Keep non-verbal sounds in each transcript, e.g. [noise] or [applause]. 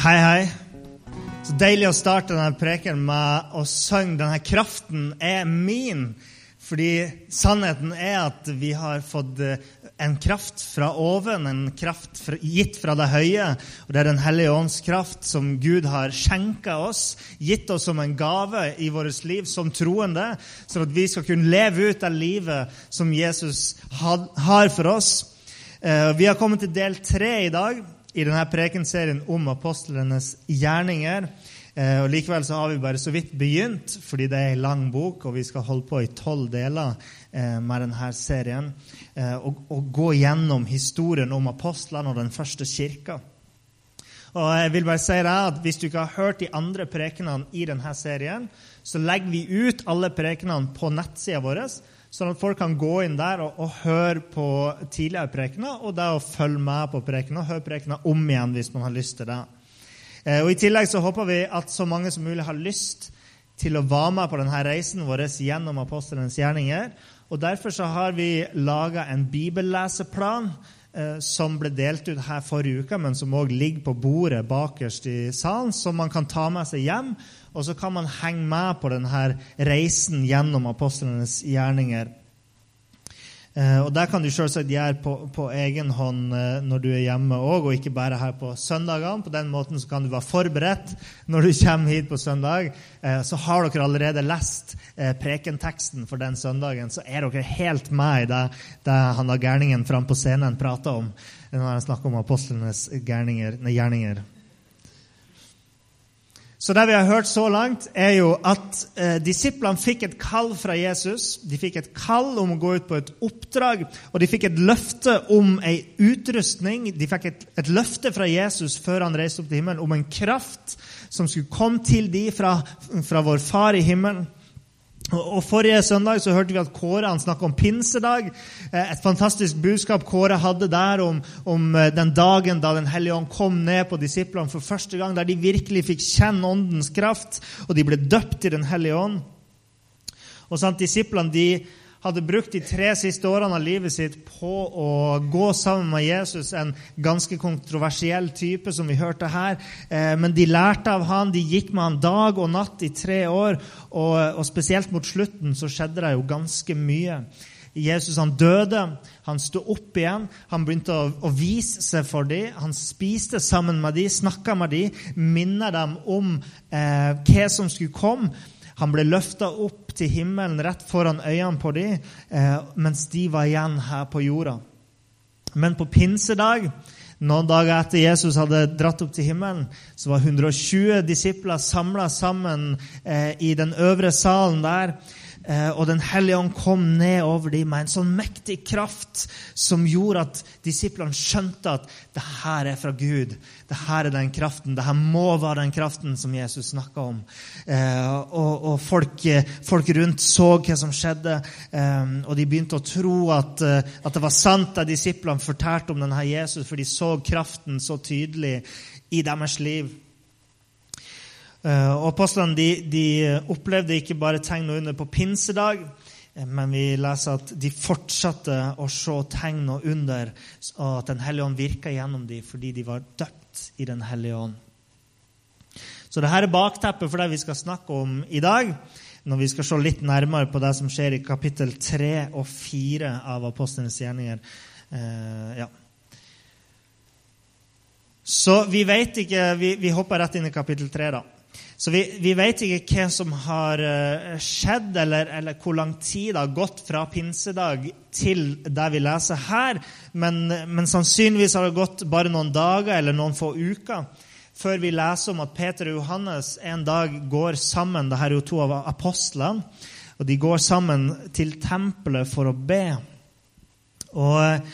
Hei, hei. Så deilig å starte denne preken med å synge 'Denne kraften er min'. Fordi sannheten er at vi har fått eh, en kraft fra oven, en kraft gitt fra det høye. Og det er Den hellige ånds kraft som Gud har skjenka oss, gitt oss som en gave i vårt liv som troende, sånn at vi skal kunne leve ut det livet som Jesus har for oss. Eh, vi har kommet til del tre i dag i denne prekenserien om apostlenes gjerninger. Eh, og Likevel så har vi bare så vidt begynt, fordi det er en lang bok, og vi skal holde på i tolv deler eh, med denne serien. Eh, og, og, gå gjennom historien om apostlene og den første kirka. Og jeg vil bare si deg at Hvis du ikke har hørt de andre prekenene i denne serien, så legger vi ut alle prekenene på nettsida vår Sånn at folk kan gå inn der og, og høre på tidligere prekener, og det å følge med på prekener, høre prekener om igjen hvis man har lyst til det. Eh, og I tillegg så håper vi at så mange som mulig har lyst til å være med på denne reisen vår gjennom apostelens gjerninger. Og Derfor så har vi laga en bibelleseplan eh, som ble delt ut her forrige uke, men som òg ligger på bordet bakerst i salen, som man kan ta med seg hjem og så kan man henge med på denne reisen gjennom apostlenes gjerninger. Eh, og Det kan du selvsagt gjøre på, på egen hånd eh, når du er hjemme òg, og ikke bare her på søndagene. På den måten kan du være forberedt når du kommer hit på søndag. Eh, så har dere allerede lest prekenteksten for den søndagen, så er dere helt med i det, det han da gærningen fram på scenen prater om når han snakker om apostlenes gjerninger. Så det vi har hørt så langt, er jo at eh, disiplene fikk et kall fra Jesus. De fikk et kall om å gå ut på et oppdrag, og de fikk et løfte om ei utrustning. De fikk et, et løfte fra Jesus før han reiste opp til himmelen, om en kraft som skulle komme til dem fra, fra vår Far i himmelen. Og Forrige søndag så hørte vi at Kåre han snakka om pinsedag. Eh, et fantastisk budskap Kåre hadde der om, om, eh, den dagen da Den hellige ånd kom ned på disiplene for første gang, der de virkelig fikk kjenne åndens kraft, og de ble døpt i Den hellige ånd. Og sant, Disiplene de hadde brukt de tre siste årene av livet sitt på å gå sammen med Jesus, en ganske kontroversiell type, som vi hørte her. Eh, men de lærte av han, de gikk med han dag og natt i tre år. Og, spesielt mot slutten så skjedde det jo ganske mye. Jesus han døde, han sto opp igjen, han begynte å, å vise seg for dem. Han spiste sammen med dem, snakka med dem, minnet dem om eh, hva som skulle komme. Han ble løfta opp til himmelen rett foran øynene på dem, eh, mens de var igjen her på jorda. Men på pinsedag, noen dager etter Jesus hadde dratt opp til himmelen, så var 120 disipler samla sammen eh, i den øvre salen der. Eh, og Den hellige ånd kom ned over dem med en sånn mektig kraft som gjorde at disiplene skjønte at det her er fra Gud. Det her er den kraften. Det her må være den kraften som Jesus snakka om. Eh, og, og folk, folk, rundt så hva som skjedde, eh, og de begynte å tro at, at det var sant det disiplene fortalte om denne Jesus, for de så kraften så tydelig i deres liv. Eh, og Apostlene de, de opplevde ikke bare tegn og under på pinsedag, eh, men vi leser at de fortsatte å se tegn og under, og at Den hellige ånd virka gjennom dem fordi de var døpt i Den hellige ånd. Så dette er bakteppet for det vi skal snakke om i dag, når vi skal se litt nærmere på det som skjer i kapittel 3 og 4 av apostlenes gjerninger. Eh, ja. Så vi vet ikke Vi, vi hopper rett inn i kapittel 3, da. Så vi, vi, vet ikke hva som har eh, skjedd, eller, eller, hvor lang tid det har gått fra pinsedag til det vi leser her. Men, men, sannsynligvis har det gått bare noen dager eller noen få uker før vi leser om at Peter og Johannes en dag går sammen. Dette er jo to av apostlene. Og de går sammen til tempelet for å be. Og,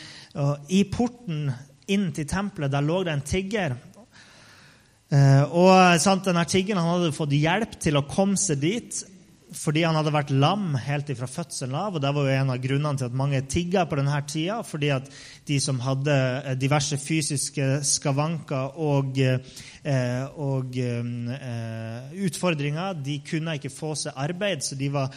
og i porten inn til tempelet der lå det en tigger. Eh, og sant, denne Tiggeren hadde fått hjelp til å komme seg dit fordi han hadde vært lam helt fra fødselen av. og Det var jo en av grunnene til at mange tigga på denne tida. Fordi at de som hadde eh, diverse fysiske skavanker og eh, og utfordringer. De kunne ikke få seg arbeid, så de var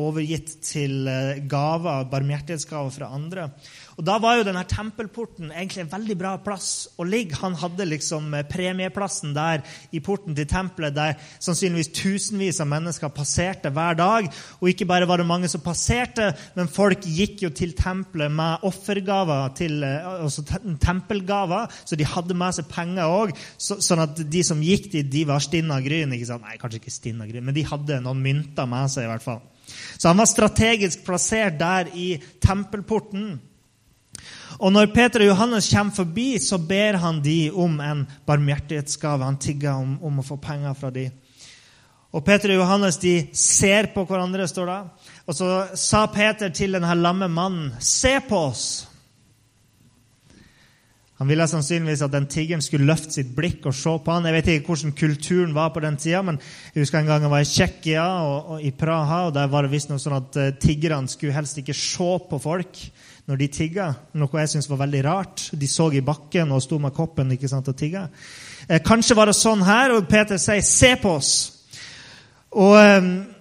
overgitt til gaver, barmhjertighetsgaver fra andre. Og Da var jo denne tempelporten egentlig en veldig bra plass å ligge. Han hadde liksom eh, premieplassen der i porten til tempelet, der sannsynligvis tusenvis av mennesker passerte hver dag. Og ikke bare var det mange som passerte, men folk gikk jo til tempelet med offergaver, til, eh, altså tempelgaver, så de hadde med seg penger òg. Så, sånn at de som gikk dit, de var stinna gryn. ikke sant? Nei, kanskje ikke stinna gryn, men de hadde noen mynter med seg. i hvert fall. Så han var strategisk plassert der i tempelporten. Og når Peter og Johannes kommer forbi, så ber han de om en barmhjertighetsgave. Han tigger om, om, å få penger fra de. Og Peter og Johannes de ser på hverandre, står det. Og så sa Peter til denne lamme mannen, 'Se på oss.' Han ville sannsynligvis at den tiggeren skulle løfte sitt blikk og se på han. Jeg vet ikke hvordan kulturen var på den tida, men jeg husker en gang jeg var i Tsjekkia og, og, i Praha. og Der var det visstnok sånn at uh, tiggerne skulle helst ikke se på folk når de tigga, noe jeg syntes var veldig rart. De så i bakken og sto med koppen ikke sant, og tigga. Eh, kanskje var det sånn her, og Peter sier 'se på oss'. Og eh,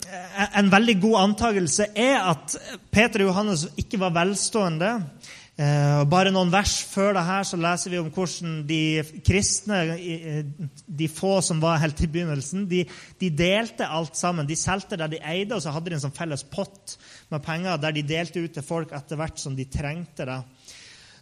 En veldig god antakelse er at Peter og Johannes ikke var velstående. Eh, bare noen vers før det her så leser vi om hvordan de kristne, eh, de få som var helt i begynnelsen, de, de delte alt sammen. De solgte det de eide, og så hadde de en sånn felles pott med penger der de delte ut til folk etter hvert som de trengte det.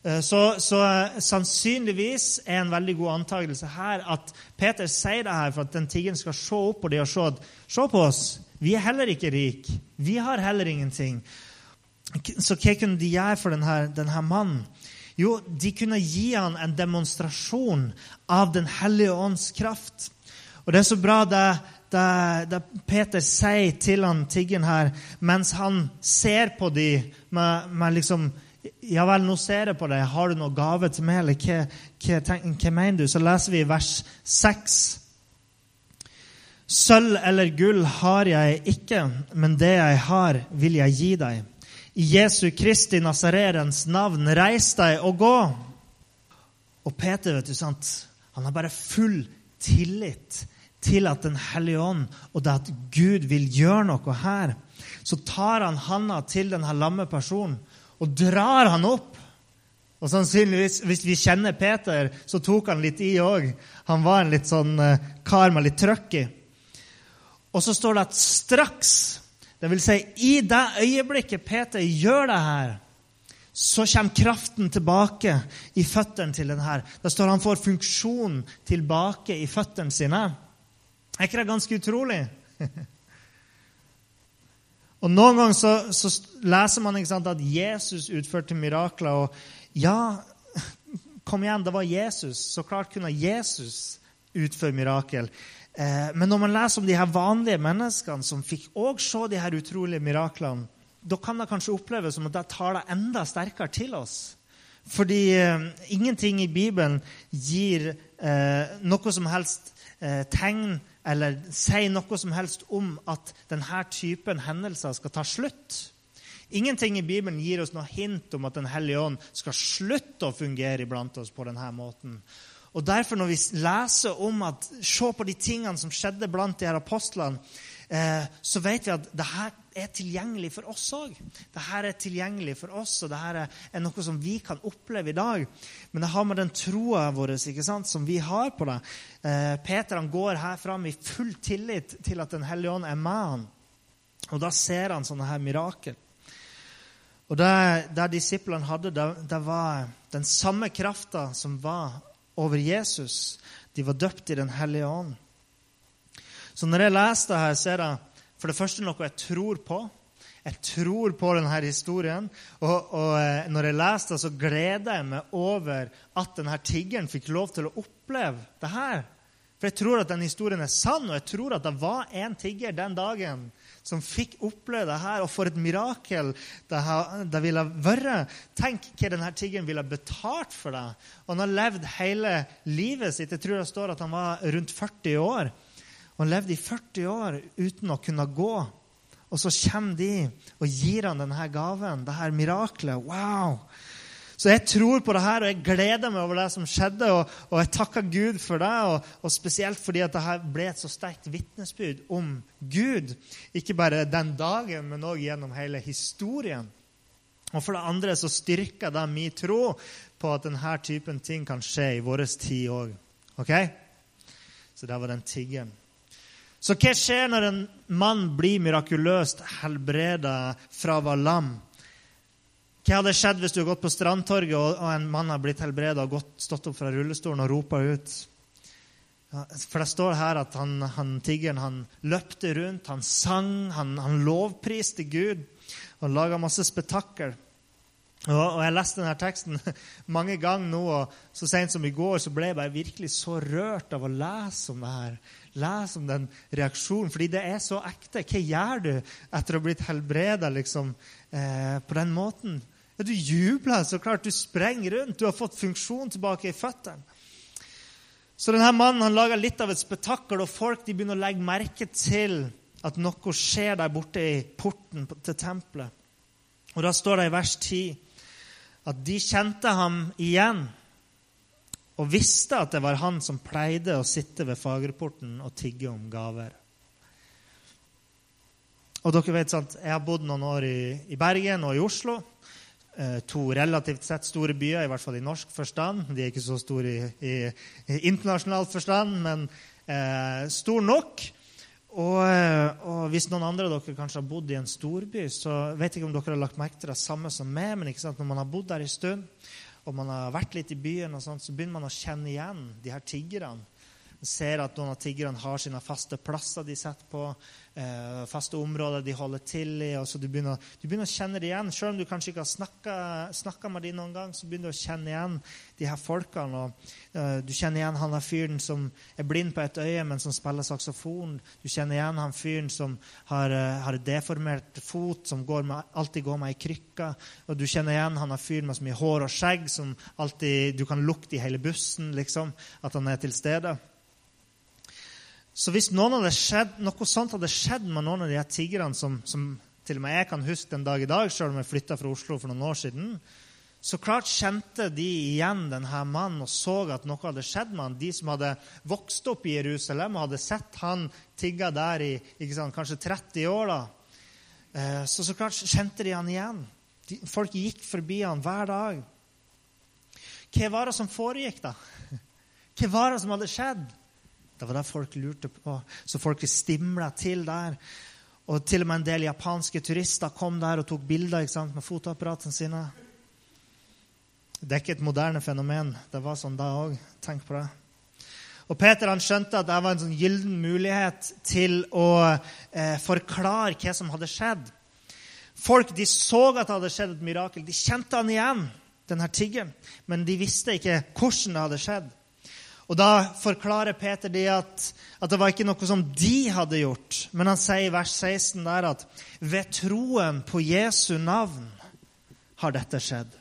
Eh, så, så, sannsynligvis er en veldig god antakelse her at Peter sier det her for at den tiggeren skal se opp på dem og se, se på oss. Vi er heller ikke rike. Vi har heller ingenting. Så hva kunne de gjøre for denne, denne mannen? Jo, de kunne gi han en demonstrasjon av Den hellige ånds kraft. Og det er så bra det det, det Peter sier til han tiggeren her, mens han ser på de med, med, liksom Ja vel, nå ser jeg på deg. Har du noen gave til meg? Eller hva, hva, hva mener du? Så leser vi vers 6. Sølv eller gull har jeg ikke, men det jeg har, vil jeg gi deg. I Jesu Kristi Nazarerens navn, reis deg og gå. Og Peter, vet du, sant? han har bare full tillit til at Den hellige ånd og at Gud vil gjøre noe her, så tar han handa til denne lamme personen og drar han opp. Og sannsynligvis, Hvis vi kjenner Peter, så tok han litt i òg. Han var en litt sånn uh, kar med litt trøkk i. Og så står det at straks, det vil si i det øyeblikket Peter gjør det her, så kommer kraften tilbake i føttene til den her. Det står han får funksjonen tilbake i føttene sine. Er ikke det ganske utrolig? [laughs] og Noen ganger så, så leser man sant, at Jesus utførte mirakler. Og ja, kom igjen, det var Jesus. Så klart kunne Jesus utføre mirakel. Eh, men når man leser om de her vanlige menneskene som fikk også se de her utrolige miraklene, da kan det kanskje oppleves som at det tar det enda sterkere til oss. Fordi eh, ingenting i Bibelen gir eh, noe som helst eh, tegn eller sier noe som helst om at denne typen hendelser skal ta slutt. Ingenting i Bibelen gir oss noe hint om at Den hellige ånd skal slutte å fungere iblant oss på denne måten. Og derfor, når vi leser om at Se på de tingene som skjedde blant de her apostlene, eh, så vet vi at det her er tilgjengelig for oss òg. Dette er tilgjengelig for oss, og dette er noe som vi kan oppleve i dag. Men det har med den troa vår ikke sant, som vi har på det. Eh, Peter han går her fram i full tillit til at Den hellige ånd er med han. Og da ser han sånne her mirakel. Og det, det disiplene hadde, det, det var den samme krafta som var over Jesus. De var døpt i Den hellige ånd. Så når jeg leser det her, ser jeg for det første noe jeg tror på. Jeg tror på denne historien. Og, og eh, når jeg leser det, så gleder jeg meg over at denne tiggeren fikk lov til å oppleve det her. For jeg tror at den historien er sann, og jeg tror at det var en tigger den dagen som fikk oppleve det her, og for et mirakel det, det ville vært. Tenk hva denne tiggeren ville betalt for det. Og han har levd hele livet sitt. Jeg tror det står at han var rundt 40 år. Og han levde i 40 år uten å kunne gå. Og så kommer de og gir han denne gaven, dette miraklet. Wow! Så jeg tror på det her, og jeg gleder meg over det som skjedde. Og, og jeg takker Gud for det, og, og spesielt fordi at dette ble et så sterkt vitnesbyrd om Gud. Ikke bare den dagen, men òg gjennom hele historien. Og for det andre så styrker det min tro på at denne typen ting kan skje i vår tid òg. Okay? Så det var den tiggeren. Så hva skjer når en mann blir mirakuløst helbreda fra å være lam? Hva hadde skjedd hvis du hadde gått på Strandtorget og, en mann hadde blitt helbreda og gått, stått opp fra rullestolen og ropa ut? For det står her at han, han tiggeren han løpte rundt, han sang, han, han lovpriste Gud og laga masse spetakkel. Og, og Jeg leste denne teksten [laughs] mange ganger nå, og så sent som i går så ble jeg bare virkelig så rørt av å lese om det her. Lese om den reaksjonen, fordi det er så ekte. Hva gjør du etter å ha blitt helbreda liksom, eh, på den måten? Ja, du jubler, så klart. Du sprenger rundt. Du har fått funksjon tilbake i føttene. Så denne mannen han lager litt av et spetakkel, og folk de begynner å legge merke til at noe skjer der borte i porten til tempelet. Og Da står det i vers 10 at de kjente ham igjen og visste at det var han som pleide å sitte ved fagerporten og tigge om gaver. Og dere vet sant, Jeg har bodd noen år i, i Bergen og i Oslo. Eh, to relativt sett store byer, i hvert fall i norsk forstand. De er ikke så store i, i, i internasjonal forstand, men eh, stor nok. Og, eh, og, hvis noen andre av dere kanskje har bodd i en storby, så vet jeg ikke om dere har lagt merke til det samme som meg, men når man har bodd der en stund, og man har vært litt i byen, sånt, så begynner man å kjenne igjen de her tiggerne ser at noen av tiggerne har sine faste plasser de setter på, eh, faste områder de holder til i. og så du begynner, du begynner, å kjenne det igjen. Selv om du kanskje ikke har snakka med dem noen gang, så begynner du å kjenne igjen de her folkene. Og, eh, du kjenner igjen han der fyren som er blind på et øye, men som spiller saksofon. Du kjenner igjen han fyren som har, eh, har deformert fot, som går med, alltid går med ei krykke. Og du kjenner igjen han der fyren med så mye hår og skjegg som alltid, du kan lukte i hele bussen, liksom, at han er til stede. Så hvis skjedd, noe sånt hadde skjedd med noen av de her tiggerne som, som, til og med jeg kan huske den dag i dag, selv om jeg flytta fra Oslo for noen år siden, så klart kjente de igjen denne mannen og så at noe hadde skjedd med han. De som hadde vokst opp i Jerusalem og hadde sett han tigge der i sant, kanskje 30 år. da. Eh, så så klart kjente de han igjen. Folk gikk forbi han hver dag. Hva var det som foregikk, da? [laughs] Hva var det som hadde skjedd? Det var det folk lurte på. Så folk stimla til der. Og til og med en del japanske turister kom der og tok bilder sant, med fotoapparatene sine. Det er ikke et moderne fenomen. Det var sånn da òg. Tenk på det. Og Peter han skjønte at det var en sånn gyllen mulighet til å eh, forklare hva som hadde skjedd. Folk de så at det hadde skjedd et mirakel. De kjente han igjen, denne tiggeren. Men de visste ikke hvordan det hadde skjedd. Og Da forklarer Peter det at, at, det var ikke noe som de hadde gjort. Men han sier i vers 16 der at ved troen på Jesu navn har dette skjedd.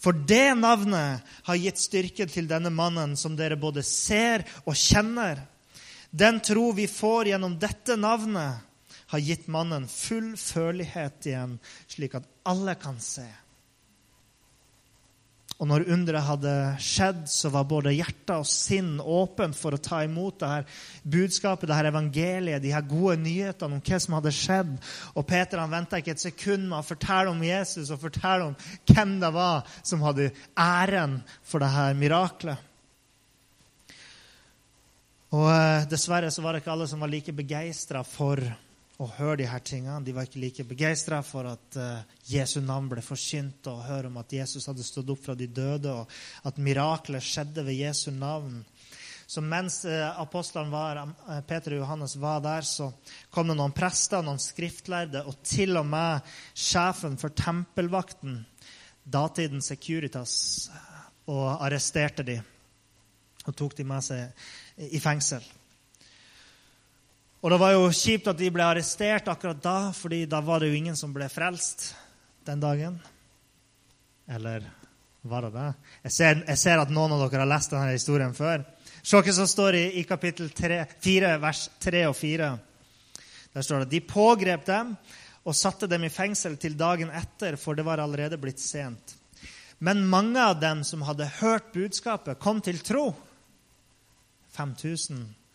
For det navnet har gitt styrke til denne mannen, som dere både ser og kjenner. Den tro vi får gjennom dette navnet, har gitt mannen full følelighet igjen, slik at alle kan se. Og når underet hadde skjedd, så var både hjerte og sinn åpent for å ta imot det her budskapet, det her evangeliet, de her gode nyhetene om hva som hadde skjedd. Og Peter han venta ikke et sekund med å fortelle om Jesus og fortelle om hvem det var som hadde æren for det her miraklet. Og eh, Dessverre så var det ikke alle som var like begeistra for og høre de her tingene. De var ikke like begeistra for at uh, Jesu navn ble forkynt, og høre om at Jesus hadde stått opp fra de døde, og at mirakler skjedde ved Jesu navn. Så mens uh, apostlene var, uh, Peter og Johannes var der, så kom det noen prester, noen skriftlærde, og til og med sjefen for tempelvakten, datiden Securitas, og arresterte de og tok de med seg i fengsel. Og det var jo kjipt at de ble arrestert akkurat da, fordi da var det jo ingen som ble frelst den dagen. Eller var det det? Jeg ser, jeg ser at noen av dere har lest denne historien før. Se hva som står i, i kapittel 3, 4, vers 3 og 4. Der står det de pågrep dem og satte dem i fengsel til dagen etter, for det var allerede blitt sent. Men mange av dem som hadde hørt budskapet, kom til tro. 5000 eh,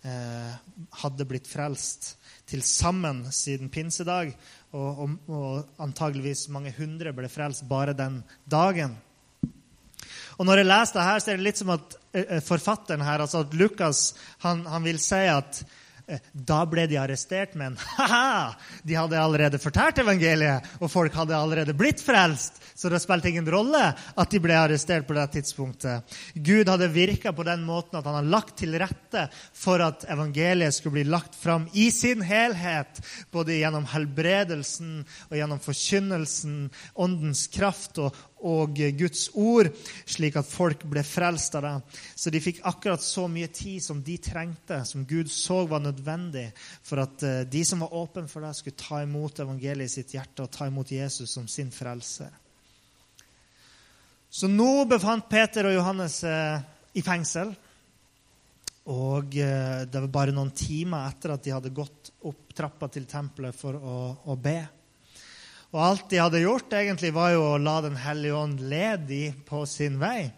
hadde blitt frelst til sammen siden pinsedag. Og, og, og, antageligvis mange hundre ble frelst bare den dagen. Og Når jeg leser det her, så er det litt som at eh, eh, forfatteren her, altså at Lukas, han, han vil si at Eh, da ble de arrestert, men [laughs] ha-ha! De hadde allerede fortært evangeliet, og folk hadde allerede blitt frelst. Så det spilte ingen rolle at de ble arrestert på det tidspunktet. Gud hadde virka på den måten at han har lagt til rette for at evangeliet skulle bli lagt fram i sin helhet, både gjennom helbredelsen og gjennom forkynnelsen, åndens kraft og, og Guds ord, slik at folk ble frelst av det. Så de fikk akkurat så mye tid som de trengte, som Gud så var nødvendig for at eh, de som var åpne for det, skulle ta imot evangeliet i sitt hjerte og ta imot Jesus som sin frelser. Så nå befant Peter og Johannes i fengsel. Og eh, det var bare noen timer etter at de hadde gått opp trappa til tempelet for å, å be. Og alt de hadde gjort, egentlig var jo å la Den hellige ånd lede dem på sin vei.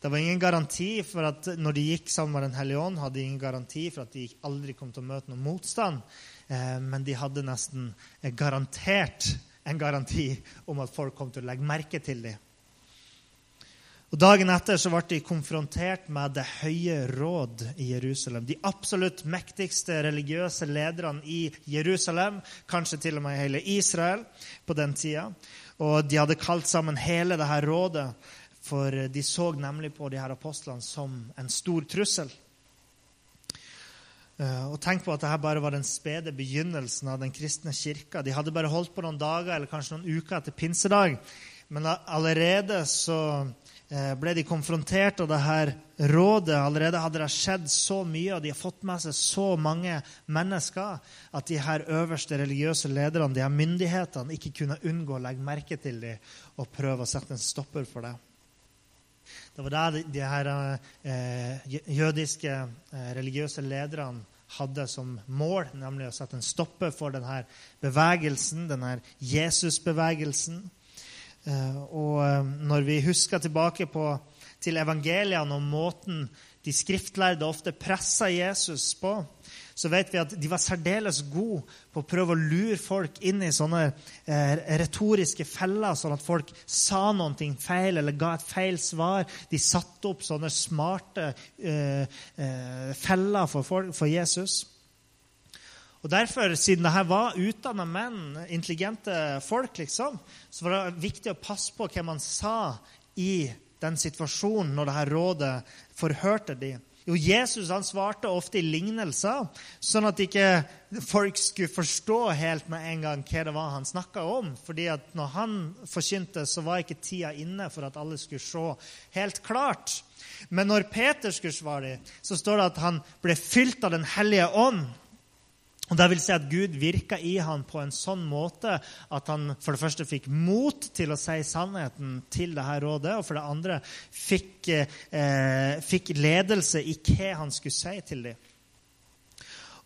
Det var ingen garanti for at når de gikk sammen med Den hellige ånd, hadde de ingen garanti for at de aldri kom til å møte noen motstand. Eh, men de hadde nesten garantert en garanti om at folk kom til å legge merke til dem. Og Dagen etter så ble de konfrontert med Det høye råd i Jerusalem. De absolutt mektigste religiøse lederne i Jerusalem, kanskje til og med hele Israel på den tida. Og de hadde kalt sammen hele dette rådet, for de så nemlig på de her apostlene som en stor trussel. Eh, og tenk på at dette bare var den spede begynnelsen av den kristne kirka. De hadde bare holdt på noen dager eller kanskje noen uker etter pinsedag. Men allerede så Eh, ble de konfrontert av det her rådet. Allerede hadde det skjedd så mye, og de har fått med seg så mange mennesker at de her øverste religiøse lederne, de her myndighetene, ikke kunne unngå å legge merke til dem og prøve å sette en stopper for det. Det var der de her eh, jødiske eh, religiøse lederne hadde som mål, nemlig å sette en stopper for denne bevegelsen, denne Jesusbevegelsen. Og eh, når vi husker tilbake på, til evangeliene og måten de skriftlærde ofte pressa Jesus på, så vet vi at de var særdeles gode på å prøve å lure folk inn i sånne eh, retoriske feller, sånn at folk sa noe feil eller ga et feil svar. De satte opp sånne smarte eh, eh, feller for, folk, for Jesus. Og Derfor, siden dette var utdanna menn, intelligente folk, liksom, så var det viktig å passe på hva man sa i den situasjonen når dette rådet forhørte de. Jo, Jesus han svarte ofte i lignelser, sånn at ikke folk skulle forstå helt med en gang hva det var han snakka om. Fordi at når han forkynte, så var ikke tida inne for at alle skulle se helt klart. Men når Peter skulle svare, så står det at han ble fylt av Den hellige ånd. Og det vil si at Gud virka i han på en sånn måte at han for det første fikk mot til å si sannheten til dette rådet, og for det andre fikk, eh, fikk ledelse i hva han skulle si til dem.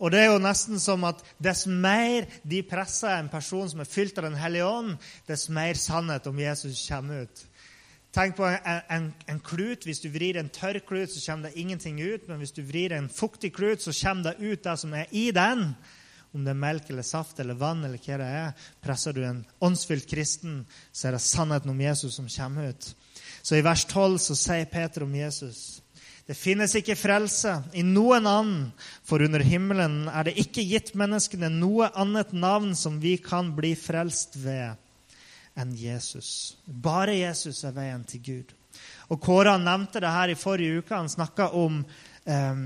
Og det er jo nesten som at Dess mer de presser en person som er fylt av Den hellige ånd, dess mer sannhet om Jesus kommer ut. Tenk på en, en, en, klut. Hvis du vrir en tørr klut, så kommer det ingenting ut. Men hvis du vrir en fuktig klut, så kommer det ut det som er i den. Om det er melk eller saft eller vann eller hva det er. Presser du en åndsfylt kristen, så er det sannheten om Jesus som kommer ut. Så i vers 12 så sier Peter om Jesus det finnes ikke frelse i noen annen, for under himmelen er det ikke gitt menneskene noe annet navn som vi kan bli frelst ved enn Jesus. Bare Jesus er veien til Gud. Og Kåre nevnte det her i forrige uke. Han snakka om um,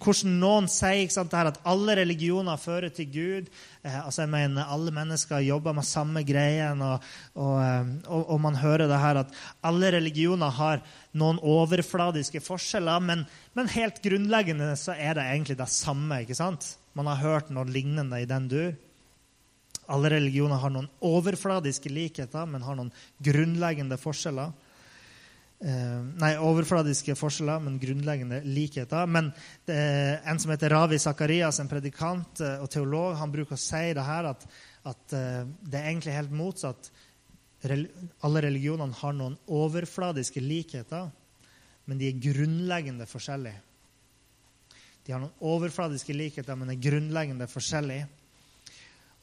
hvordan noen sier sant, at alle religioner fører til Gud. Eh, altså jeg mener Alle mennesker jobber med samme greien. Og, og, ehm, og, og, man hører det her at alle religioner har noen overfladiske forskjeller, men, men, helt grunnleggende så er det egentlig det samme. ikke sant? Man har hørt noe lignende i den dur. Alle religioner har noen overfladiske likheter, men har noen grunnleggende forskjeller. Eh, nei, overfladiske forskjeller, men grunnleggende likheter. Men er en som heter Ravi Zakarias, en predikant eh, og teolog, han bruker å si det her at, at eh, det er egentlig helt motsatt. alle religionene har noen overfladiske likheter, men de er grunnleggende forskjellige. De har noen overfladiske likheter, men er grunnleggende forskjellige.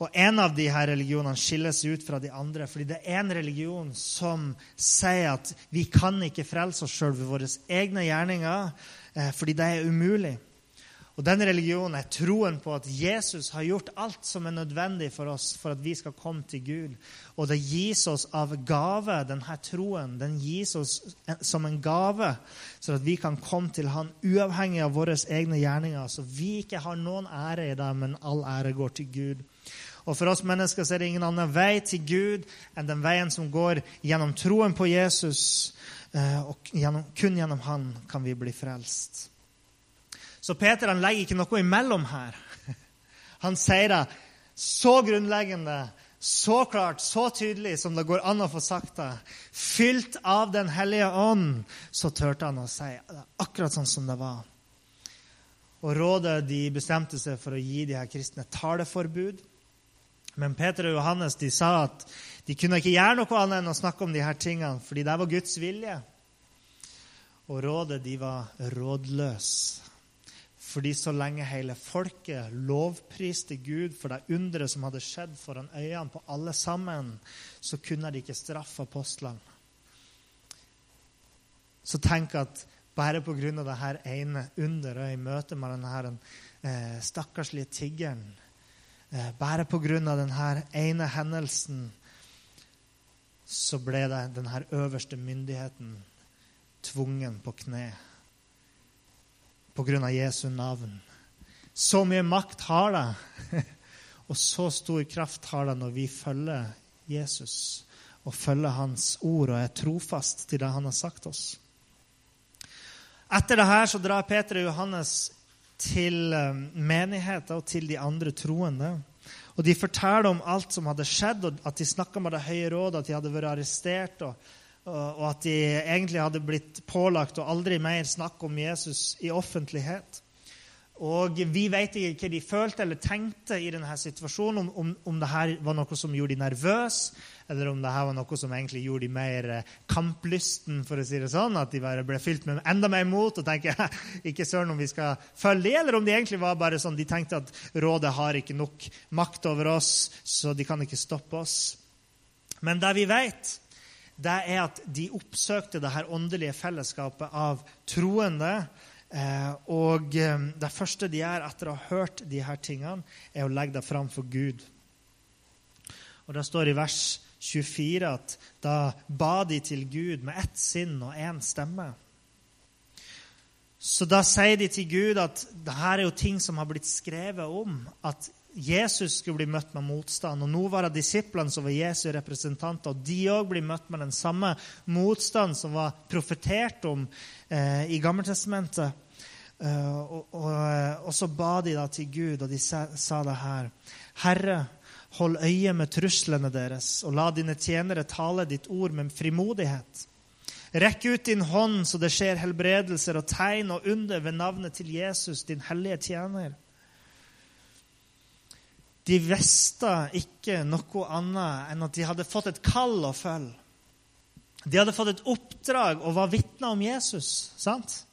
Og En av de her religionene skiller seg ut fra de andre, fordi det er en religion som sier at vi kan ikke frelse oss sjøl ved våre egne gjerninger, eh, fordi det er umulig. Og Den religionen er troen på at Jesus har gjort alt som er nødvendig for oss for at vi skal komme til Gud. Og det gis oss av gave, denne troen. Den gis oss som en gave, så at vi kan komme til Han uavhengig av våre egne gjerninger. Så vi ikke har noen ære i det, men all ære går til Gud. Og For oss mennesker så er det ingen annen vei til Gud enn den veien som går gjennom troen på Jesus. Eh, og gjennom, kun gjennom Han kan vi bli frelst. Så Peter han legger ikke noe imellom her. [laughs] Han sier det så grunnleggende, så klart, så tydelig som det går an å få sagt det. Fylt av Den hellige ånd, så turte han å si det akkurat sånn som det var. Og Rådet de bestemte seg for å gi de her kristne taleforbud. Men Peter og Johannes de sa at de kunne ikke gjøre noe annet enn å snakke om de her tingene, fordi det var Guds vilje. Og rådet de var rådløse. Fordi så lenge hele folket lovpriste Gud for det underet som hadde skjedd foran øynene på alle sammen, så kunne de ikke straffe apostlene. Så tenk at bare pga. dette ene underet i møte med denne eh, stakkarslige tiggeren bare pga. denne ene hendelsen så ble det denne øverste myndigheten tvungen på kne pga. Jesu navn. Så mye makt har det, [laughs] og så stor kraft har det når vi følger Jesus og følger Hans ord og er trofast til det Han har sagt oss. Etter det her så drar Peter og Johannes til menigheter menigheten og til de andre troende. Og De forteller om alt som hadde skjedd, og at de snakka med Det høye råd, at de hadde vært arrestert, og, og, at de egentlig hadde blitt pålagt å aldri mer snakke om Jesus i offentlighet. Og Vi vet ikke hva de følte eller tenkte i denne situasjonen, om, om, om dette var noe som gjorde de nervøse, eller om det her var noe som egentlig gjorde de mer eh, kamplysten, for å si det sånn, at de bare ble fylt med enda mer mot og tenker [laughs] ikke søren om vi skal følge det, eller om de egentlig var bare sånn, de tenkte at rådet har ikke nok makt over oss, så de kan ikke stoppe oss. Men det vi vet, det er at de oppsøkte det her åndelige fellesskapet av troende. Eh, og eh, det første de gjør etter å ha hørt de her tingene, er å legge det fram for Gud. Og Det står i vers 24 at da ba de til Gud med ett sinn og én stemme. Så da sier de til Gud at dette er jo ting som har blitt skrevet om. At Jesus skulle bli møtt med motstand. Og nå var det disiplene som var Jesu representanter. Og de òg blir møtt med den samme motstand som var profetert om eh, i Gammeltestamentet. Eh, og, og, og, så ba de da til Gud, og de sa, sa det her. Herre, Hold øye med truslene deres, og la dine tjenere tale ditt ord med frimodighet. Rekk ut din hånd så det skjer helbredelser og tegn og under ved navnet til Jesus, din hellige tjener. De visste ikke noe annet enn at de hadde fått et kall å følge. De hadde fått et oppdrag og var vitner om Jesus. sant?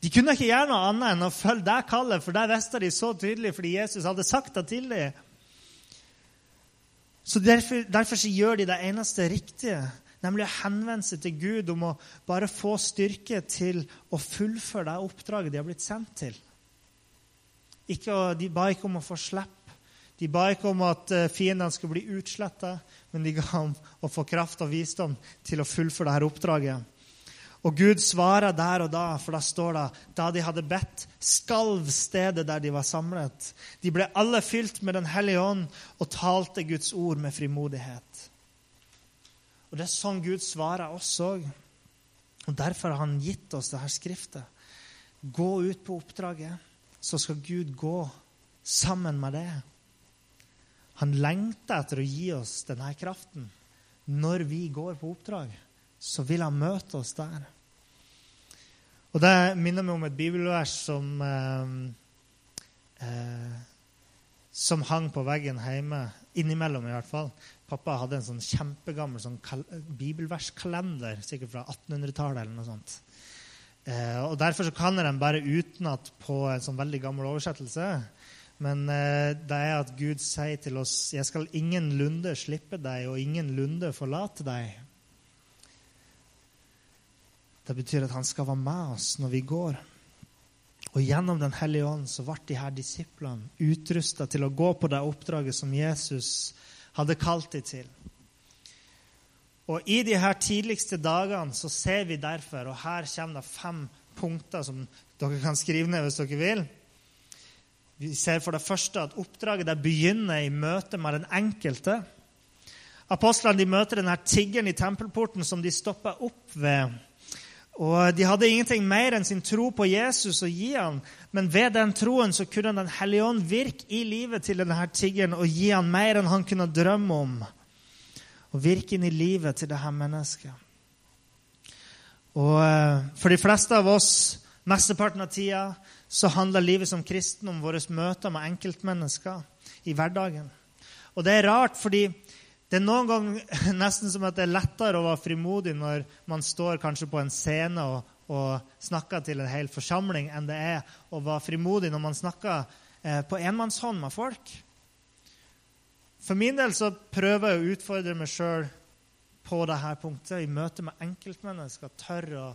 De kunne ikke gjøre noe annet enn å følge det kallet, for det visste de så tydelig fordi Jesus hadde sagt det til dem. Så Derfor, derfor så gjør de det eneste riktige, nemlig å henvende seg til Gud om å bare få styrke til å fullføre det oppdraget de har blitt sendt til. Ikke, de ba ikke om å få slippe. De ba ikke om at eh, fiendene skulle bli utsletta, men de ga om å få kraft og visdom til å fullføre dette oppdraget. Og Gud svarer der og da, for da står det da de hadde bedt, skalv stedet der de var samlet. De ble alle fylt med Den hellige ånd og talte Guds ord med frimodighet. Og Det er sånn Gud svarer oss òg. Og Derfor har han gitt oss dette skriftet. Gå ut på oppdraget, så skal Gud gå sammen med det. Han lengter etter å gi oss denne kraften. Når vi går på oppdrag, så vil han møte oss der. Og Det minner meg om et bibelvers som, eh, eh, som hang på veggen hjemme. Innimellom, i hvert fall. Pappa hadde en sånn kjempegammel sånn bibelverskalender, sikkert fra 1800-tallet. eller noe sånt. Eh, og Derfor så kan jeg den bare utenat på en sånn veldig gammel oversettelse. Men eh, det er at Gud sier til oss 'Jeg skal ingen lunde slippe deg, og ingen lunde forlate deg'. Det betyr at han skal være med oss når vi går. Og gjennom Den hellige ånd så ble de her disiplene utrusta til å gå på det oppdraget som Jesus hadde kalt dem til. Og I de her tidligste dagene så ser vi derfor, og her kommer det fem punkter som dere kan skrive ned hvis dere vil. Vi ser for det første at oppdraget der begynner i møte med den enkelte. Apostlene de møter denne tiggeren i tempelporten som de stopper opp ved og De hadde ingenting mer enn sin tro på Jesus å gi ham, men ved den troen så kunne Den hellige ånd virke i livet til denne tiggeren og gi ham mer enn han kunne drømme om. Og virke inn i livet til dette mennesket. Og eh, For de fleste av oss, mesteparten av tida, så handler livet som kristen om våre møter med enkeltmennesker i hverdagen. Og det er rart, fordi det er noen ganger [laughs] nesten som at det er lettere å være frimodig når man står kanskje på en scene og, og snakker til en hel forsamling, enn det er å være frimodig når man snakker eh, på enmannshånd med folk. For min del så prøver jeg å utfordre meg sjøl på dette punktet i møte med enkeltmennesker. Tørre å,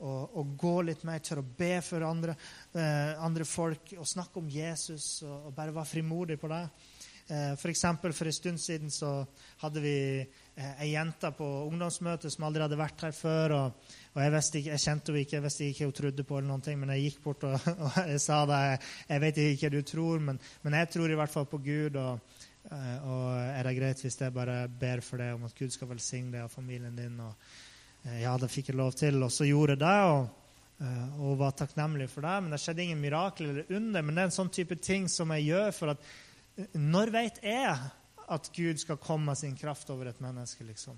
å, å, gå litt mer, tørre å be for andre, eh, andre folk og snakke om Jesus og, og bare være frimodig på det. Eh, for, eksempel, for en stund siden så hadde vi eh, ei jente på ungdomsmøte som aldri hadde vært her før. og, og jeg, ikke, jeg, kjente henne ikke, jeg visste ikke hva hun trodde på, eller noen ting, men jeg gikk bort og, [laughs] og jeg sa det. Jeg vet ikke hva du tror, men, men, jeg tror i hvert fall på Gud. og, eh, og er det greit hvis jeg bare ber for deg om at Gud skal velsigne deg og familien din? Og ja, det fikk jeg lov til. Og så gjorde jeg det. og og var takknemlig for det. Men det skjedde ingen mirakel eller under. Men det er en sånn type ting som jeg gjør for at når vet jeg at Gud skal komme med sin kraft over et menneske, liksom?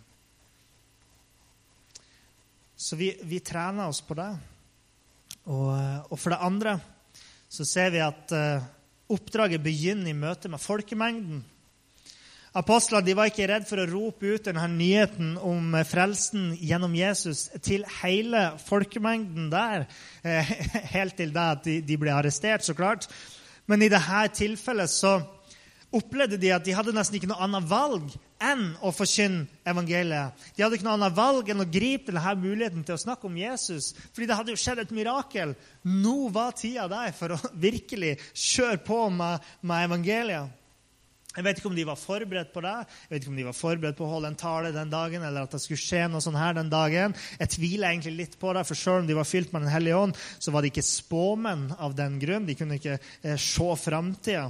Så vi, vi trener oss på det. Og, og, for det andre så ser vi at uh, oppdraget begynner i møte med folkemengden. Apostlene var ikke redd for å rope ut denne nyheten om frelsen gjennom Jesus til hele folkemengden der, eh, [laughs] helt til det at de, de ble arrestert, så klart. Men i dette tilfellet så opplevde de at de hadde nesten ikke noe annet valg enn å forkynne evangeliet. De hadde ikke noe annet valg enn å gripe denne muligheten til å snakke om Jesus. Fordi det hadde jo skjedd et mirakel. Nå var tida der for å [laughs] virkelig kjøre på med, med evangeliet. Jeg vet ikke om de var forberedt på det, jeg vet ikke om de var forberedt på å holde en tale den dagen, eller at det skulle skje noe sånn her den dagen. Jeg tviler egentlig litt på det, for selv om de var fylt med Den hellige ånd, så var de ikke spåmenn av den grunn. De kunne ikke eh, se framtida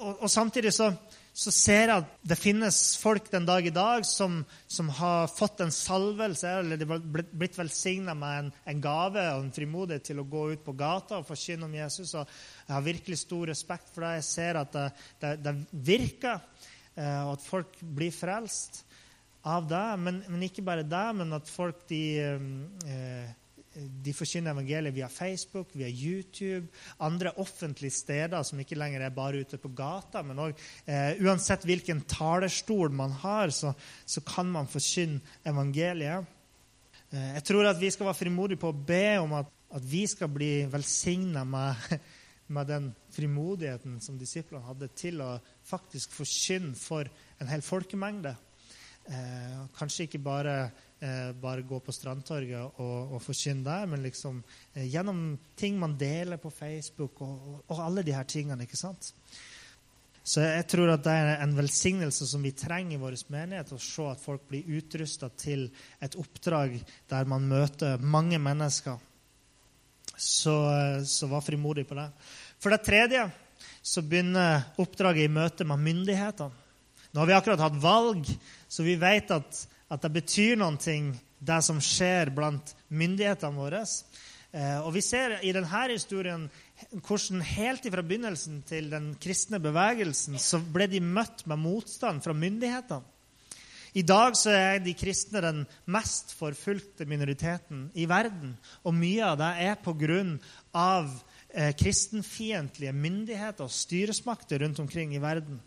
og, og samtidig så, så, ser jeg at det finnes folk den dag i dag som, som har fått en salvelse, eller de har blitt velsigna med en, en, gave og en frimodighet til å gå ut på gata og forkynne om Jesus. og Jeg har virkelig stor respekt for det. Jeg ser at det, det, det virker, eh, og at folk blir frelst av det. Men, men, ikke bare det, men at folk de eh, de forkynner evangeliet via Facebook, via YouTube, andre offentlige steder som ikke lenger er bare ute på gata, men òg eh, uansett hvilken talerstol man har, så, så kan man forkynne evangeliet. Eh, jeg tror at vi skal være frimodige på å be om at, at vi skal bli velsigna med, [laughs] med, den frimodigheten som disiplene hadde til å faktisk forkynne for en hel folkemengde. Eh, kanskje ikke bare eh, bare gå på Strandtorget og, og forkynne der, men liksom eh, gjennom ting man deler på Facebook og, og, og, alle de her tingene. ikke sant? Så jeg tror at det er en velsignelse som vi trenger i vår menighet, å se at folk blir utrusta til et oppdrag der man møter mange mennesker. Så, så var frimodig på det. For det tredje så begynner oppdraget i møte med myndighetene. Nå har vi akkurat hatt valg, så vi vet at at det betyr noe, det som skjer blant myndighetene våre. Eh, og Vi ser i denne historien hvordan helt fra begynnelsen til den kristne bevegelsen så ble de møtt med motstand fra myndighetene. I dag så er de kristne den mest forfulgte minoriteten i verden. Og mye av det er pga. eh, kristenfiendtlige myndigheter og styresmakter rundt omkring i verden.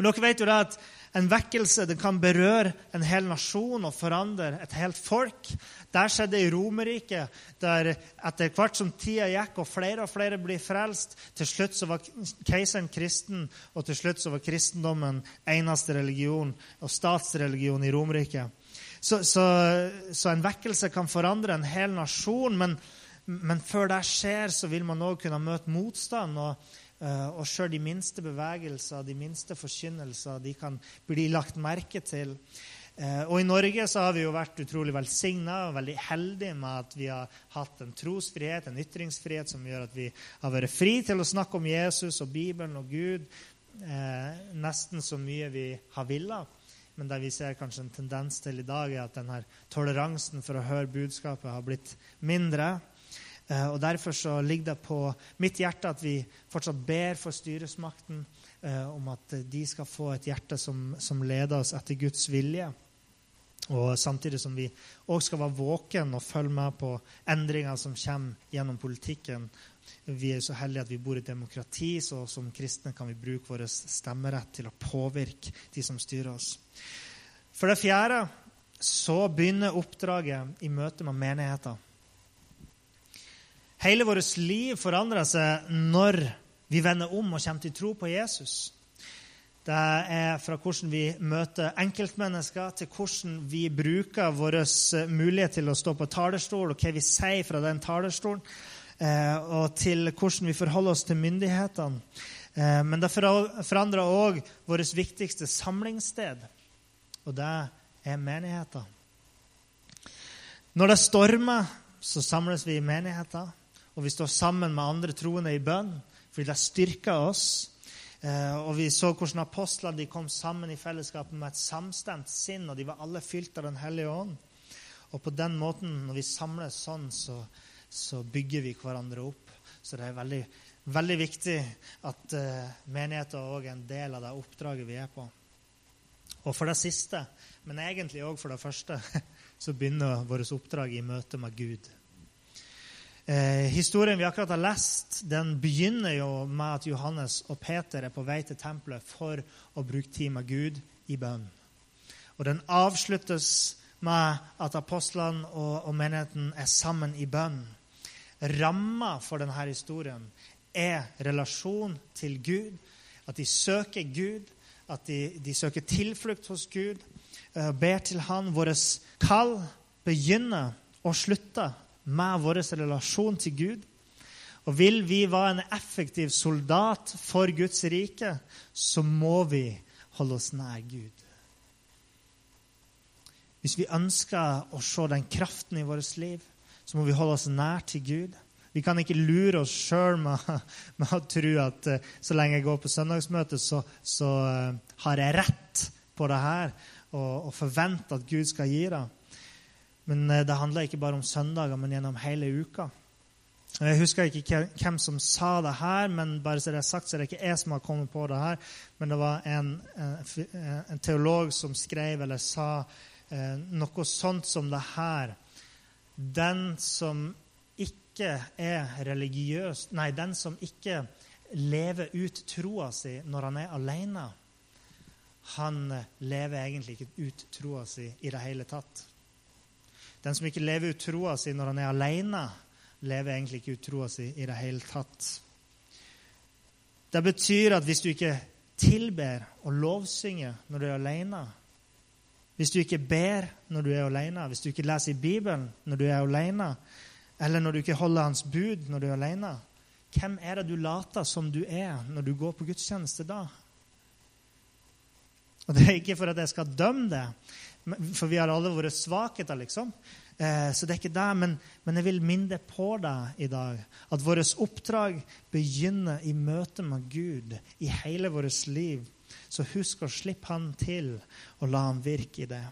Men dere vet jo da at en vekkelse det kan berøre en hel nasjon og forandre et helt folk. Det skjedde i Romerriket, der etter hvert som tida gikk og flere og flere ble frelst, til slutt så var keiseren kristen, og til slutt så var kristendommen eneste religion og statsreligion i Romerriket. Så, så, så, en vekkelse kan forandre en hel nasjon, men, men før det skjer, så vil man òg kunne møte motstand. og og sjøl de minste bevegelser, de minste forkynnelser, de kan bli lagt merke til. Eh, og I Norge så har vi jo vært utrolig velsigna og veldig heldige med at vi har hatt en trosfrihet, en ytringsfrihet, som gjør at vi har vært fri til å snakke om Jesus og Bibelen og Gud eh, nesten så mye vi har villa. Men det vi ser kanskje en tendens til i dag, er at denne toleransen for å høre budskapet har blitt mindre. Eh, og Derfor så ligger det på mitt hjerte at vi fortsatt ber for styresmakten eh, om at de skal få et hjerte som, som leder oss etter Guds vilje. Og Samtidig som vi òg skal være våken og følge med på endringer som kommer gjennom politikken. Vi er så heldige at vi bor i demokrati, så som kristne kan vi bruke vår stemmerett til å påvirke de som styrer oss. For det fjerde så begynner oppdraget i møte med menigheter. Hele vårt liv forandrer seg når vi vender om og kommer til tro på Jesus. Det er fra hvordan vi møter enkeltmennesker, til hvordan vi bruker vår mulighet til å stå på talerstol, og hva vi sier fra den talerstolen, eh, og til hvordan vi forholder oss til myndighetene. Eh, men det forandrer òg vårt viktigste samlingssted, og det er menigheter. Når det stormer, så samles vi i menigheter og vi står sammen med andre troende i bønn, fordi det styrker oss. Eh, og vi så hvordan apostlene de kom sammen i fellesskapet med et samstemt sinn, og de var alle fylt av Den hellige ånd. Og på den måten, når vi samles sånn, så, så bygger vi hverandre opp. Så det er veldig, veldig viktig at uh, menigheten òg er en del av det oppdraget vi er på. Og for det siste, men egentlig òg for det første, [laughs] så begynner vårt oppdrag i møte med Gud. Eh, historien vi akkurat har lest, den begynner jo med at Johannes og Peter er på vei til tempelet for å bruke tid med Gud i bønn. Og den avsluttes med at apostlene og, og menigheten er sammen i bønn. Ramma for denne historien er relasjon til Gud, at de søker Gud, at de, de søker tilflukt hos Gud, uh, ber til Han. Vårt kall begynner og slutter med vår relasjon til Gud. Og vil vi være en effektiv soldat for Guds rike, så må vi holde oss nær Gud. Hvis vi ønsker å se den kraften i vårt liv, så må vi holde oss nær til Gud. Vi kan ikke lure oss sjøl med, med, å tro at uh, så lenge jeg går på søndagsmøte, så, så uh, har jeg rett på det her, og, og forvente at Gud skal gi det. Men eh, det handler ikke bare om søndager, men gjennom hele uka. Jeg husker ikke hvem som sa det her, men bare så det er sagt, så er det ikke jeg som har kommet på det her. Men det var en, en teolog som skrev eller sa eh, noe sånt som det her. Den som ikke er religiøs Nei, den som ikke lever ut troa si når han er alene, han lever egentlig ikke ut troa si i det hele tatt. Den som ikke lever ut troa si når han er alene, lever egentlig ikke ut troa si i det hele tatt. Det betyr at hvis du ikke tilber og lovsynger når du er alene, hvis du ikke ber når du er alene, hvis du ikke leser i Bibelen når du er alene, eller når du ikke holder Hans bud når du er alene, hvem er det du later som du er når du går på gudstjeneste da? Og Det er ikke for at jeg skal dømme det, for vi har alle våre svakheter, liksom. Eh, så det er ikke det, men, men jeg vil minne på deg i dag at vårt oppdrag begynner i møte med Gud i hele vårt liv. Så husk å slippe Han til og la Han virke i det.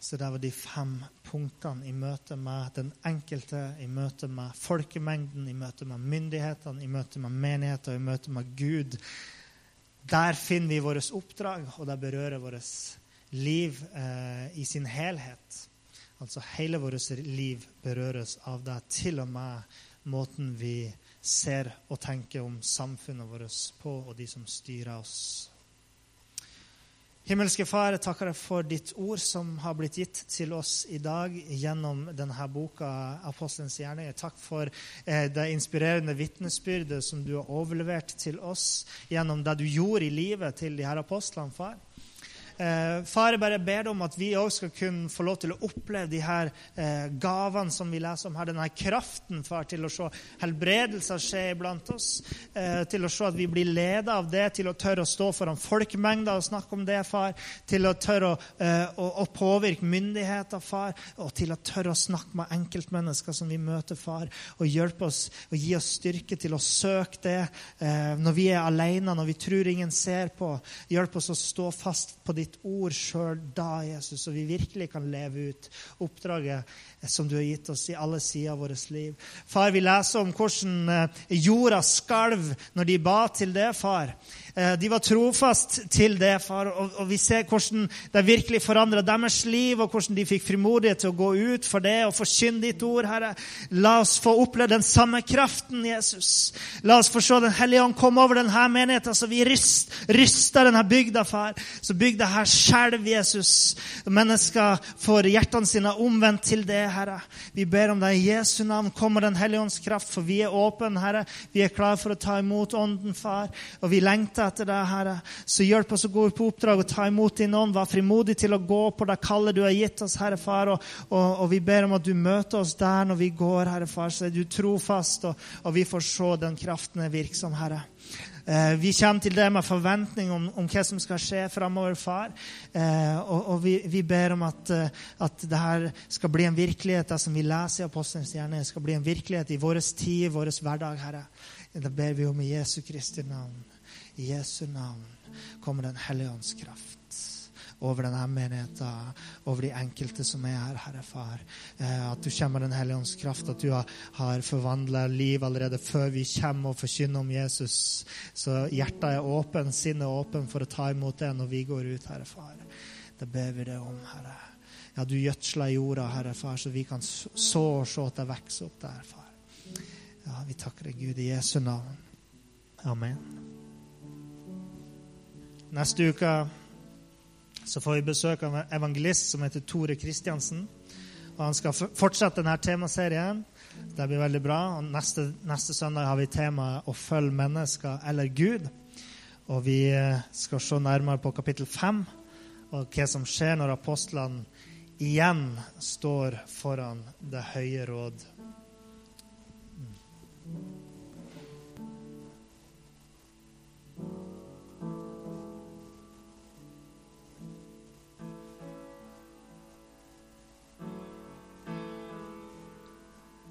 Så det var de fem punktene i møte med den enkelte, i møte med folkemengden, i møte med myndighetene, i møte med menigheter, i møte med Gud. Der finner vi vårt oppdrag, og det berører vårt liv eh, i sin helhet. Altså hele vårt liv berøres av det, til og med måten vi ser og tenker om samfunnet vårt på, og de som styrer oss. Himmelske Far, jeg takker deg for ditt ord som har blitt gitt til oss i dag gjennom denne boka, 'Apostelens gjerninger'. Takk for eh, det inspirerende vitnesbyrdet som du har overlevert til oss gjennom det du gjorde i livet til de her apostlene, far. Eh, far, jeg bare ber deg om at vi òg skal kunne få lov til å oppleve de her eh, gavene som vi leser om her. Denne kraften, far, til å se helbredelser skje iblant oss. Eh, til å se at vi blir ledet av det, til å tørre å stå foran folkemengder og snakke om det, far. Til å tørre å, eh, å, å påvirke myndigheter, far. Og til å tørre å snakke med enkeltmennesker som vi møter, far. Og hjelpe oss og gi oss styrke til å søke det eh, når vi er alene, når vi tror ingen ser på. Hjelp oss å stå fast på ditt ditt ord sjøl da, Jesus, så vi virkelig kan leve ut oppdraget som du har gitt oss i alle sider av vårt liv. Far, vi leser om hvordan eh, jorda skalv når de ba til det, far. Eh, de var trofast til det, far, og vi ser hvordan det virkelig forandra deres liv, og hvordan de fikk frimodighet til å gå ut for det og forkynne ditt ord, Herre. La oss få oppleve den samme kraften, Jesus. La oss få se Den hellige ånd komme over denne menigheten, så vi ryster denne bygda, far. Så bygda her skjelver, Jesus. Mennesker får hjertene sine omvendt til det, Herre. Vi ber om deg i Jesu navn. Kommer Den hellige ånds kraft, for vi er åpne, Herre. Vi er klare for å ta imot Ånden, Far. Og vi lengter etter deg, Herre. Så hjelp oss å gå på oppdrag og ta imot din ånd. Vær frimodig til å gå på det kallet du har gitt oss, Herre Far. Og, og, og, vi ber om at du møter oss der når vi går, Herre Far. Så er du trofast, og, og vi får se den kraften er virksom, Herre. Eh, vi kommer til det med forventning om, om hva som skal skje framover, far. Eh, og, og vi, vi, ber om at, eh, at det her skal bli en virkelighet, det som vi leser i Apostelens hjerne, skal bli en virkelighet i vår tid, i vår hverdag, Herre. Det ber vi om i Jesu Kristi navn. I Jesu navn kommer Den hellige ånds kraft over denne menigheten, over de enkelte som er her, Herre Far. Eh, at du kommer med Den hellige ånds kraft, at du har, forvandla liv allerede før vi kommer og forkynner om Jesus. Så hjertet er åpen, sinnet er åpen for å ta imot det når vi går ut, Herre Far. Det ber vi deg om, Herre. Ja, du gjødsler jorda, Herre Far, så vi kan så og se at det vokser opp der, Far. Ja, vi takker deg, Gud, i Jesu navn. Amen. Neste uke så får vi besøk av en evangelist som heter Tore Kristiansen. Og han skal fortsette denne temaserien. Det blir veldig bra. Og neste, neste søndag har vi temaet 'Å følge mennesker eller Gud'. Og vi eh, skal se nærmere på kapittel 5 og hva som skjer når apostlene igjen står foran Det høye råd. Mm.